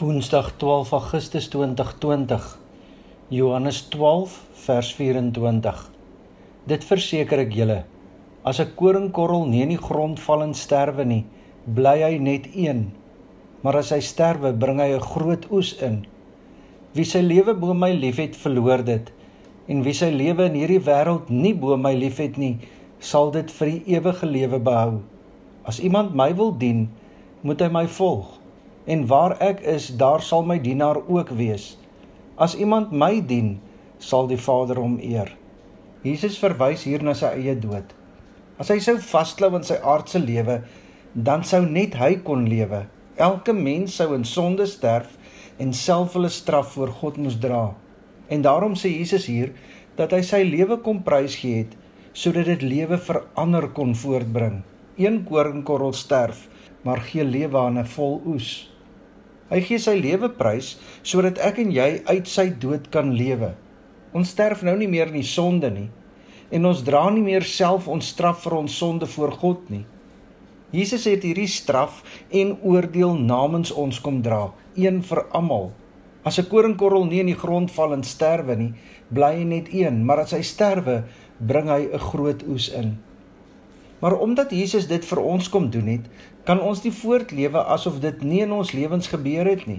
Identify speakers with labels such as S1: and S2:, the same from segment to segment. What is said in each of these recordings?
S1: Woensdag 12 Augustus 2020. Johannes 12 vers 24. Dit verseker ek julle, as 'n koringkorrel nie in die grond val en sterwe nie, bly hy net een. Maar as hy sterwe, bring hy 'n groot oes in. Wie sy lewe bo my liefhet, verloor dit. En wie sy lewe in hierdie wêreld nie bo my liefhet nie, sal dit vir die ewige lewe behou. As iemand my wil dien, moet hy my volg en waar ek is, daar sal my dienaar ook wees. As iemand my dien, sal die Vader hom eer. Jesus verwys hier na sy eie dood. As hy sou vasklou aan sy aardse lewe, dan sou net hy kon lewe. Elke mens sou in sonde sterf en self hulle straf voor God moes dra. En daarom sê Jesus hier dat hy sy lewe kom prysgee het sodat dit lewe vir ander kon voortbring. Een koringkorrel sterf, maar gee lewe aan 'n vol oes. Hy gee sy lewe prys sodat ek en jy uit sy dood kan lewe. Ons sterf nou nie meer in die sonde nie en ons dra nie meer self ons straf vir ons sonde voor God nie. Jesus het hierdie straf en oordeel namens ons kom dra, een vir almal. As 'n koringkorrel nie in die grond val en sterwe nie, bly hy net een, maar as hy sterwe, bring hy 'n groot oes in. Maar omdat Jesus dit vir ons kom doen het, kan ons nie voortlewe asof dit nie in ons lewens gebeur het nie.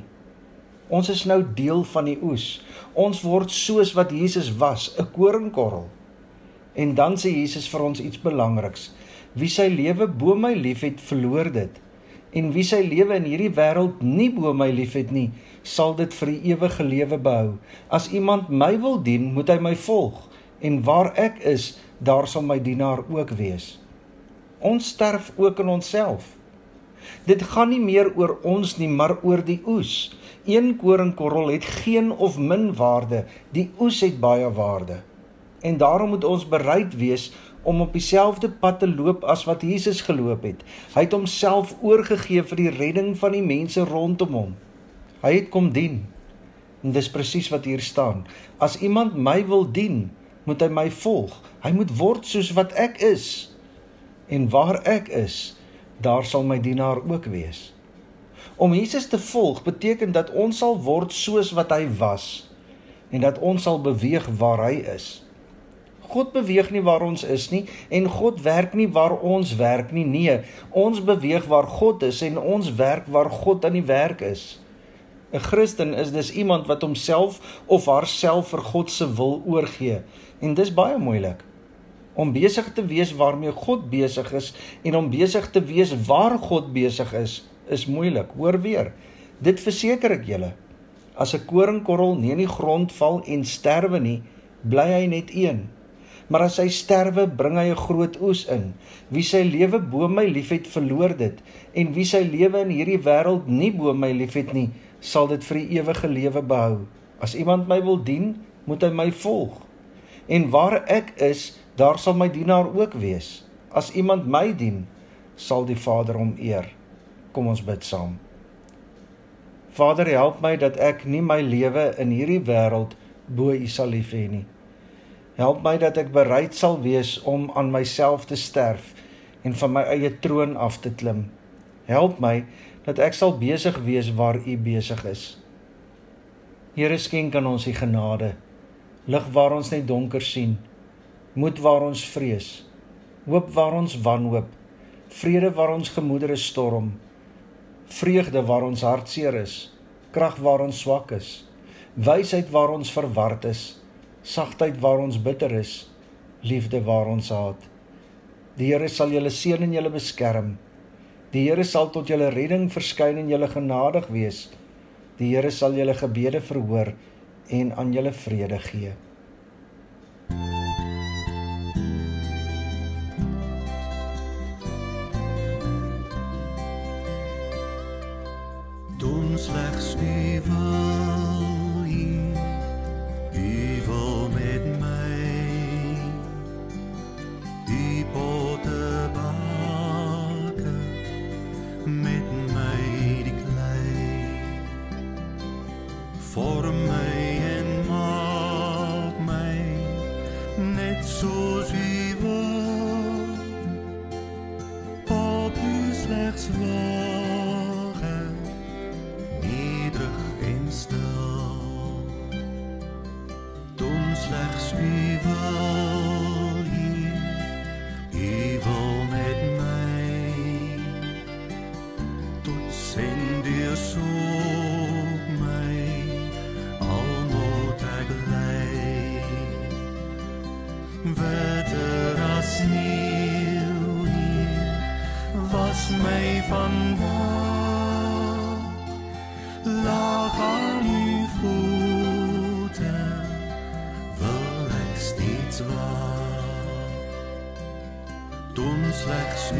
S1: Ons is nou deel van die oes. Ons word soos wat Jesus was, 'n koringkorrel. En dan sê Jesus vir ons iets belangriks. Wie sy lewe bo my liefhet, verloor dit. En wie sy lewe in hierdie wêreld nie bo my liefhet nie, sal dit vir die ewige lewe behou. As iemand my wil dien, moet hy my volg. En waar ek is, daar sal my dienaar ook wees. Ons sterf ook in onsself. Dit gaan nie meer oor ons nie, maar oor die oes. Een koringkorrel het geen of min waarde, die oes het baie waarde. En daarom moet ons bereid wees om op dieselfde pad te loop as wat Jesus geloop het. Hy het homself oorgegee vir die redding van die mense rondom hom. Hy het kom dien. En dis presies wat hier staan. As iemand my wil dien, moet hy my volg. Hy moet word soos wat ek is en waar ek is, daar sal my dienaar ook wees. Om Jesus te volg beteken dat ons sal word soos wat hy was en dat ons sal beweeg waar hy is. God beweeg nie waar ons is nie en God werk nie waar ons werk nie. Nee, ons beweeg waar God is en ons werk waar God aan die werk is. 'n Christen is dus iemand wat homself of haarself vir God se wil oorgee en dis baie moeilik om besig te wees waarmee God besig is en om besig te wees waar God besig is, is moeilik. Hoor weer. Dit verseker ek julle. As 'n koringkorrel nie in die grond val en sterwe nie, bly hy net een. Maar as hy sterwe, bring hy 'n groot oes in. Wie sy lewe bo my liefhet, verloor dit, en wie sy lewe in hierdie wêreld nie bo my liefhet nie, sal dit vir die ewige lewe behou. As iemand my wil dien, moet hy my volg. En waar ek is, daar sal my dienaar ook wees. As iemand my dien, sal die Vader hom eer. Kom ons bid saam. Vader, help my dat ek nie my lewe in hierdie wêreld bo U sal lief hê nie. Help my dat ek bereid sal wees om aan myself te sterf en van my eie troon af te klim. Help my dat ek sal besig wees waar U besig is. Here skenk aan ons U genade. Lig waar ons net donker sien moed waar ons vrees, hoop waar ons wanhoop, vrede waar ons gemoedere storm, vreugde waar ons hartseer is, krag waar ons swak is, wysheid waar ons verward is, sagtheid waar ons bitter is, liefde waar ons haat. Die Here sal julle seën en julle beskerm. Die Here sal tot julle redding verskyn en julle genadig wees. Die Here sal julle gebede verhoor en aan julle vrede gee.
S2: Slechts u wil hier, u wil met mij, die poten bakken, met mij die klei, vorm mij en maak mij net zoals u slegs u wil hier, u wil met my. Tot send deur soek my, al moet ek lei. Wetter as nieuw hier, was my vandag. Doen slechts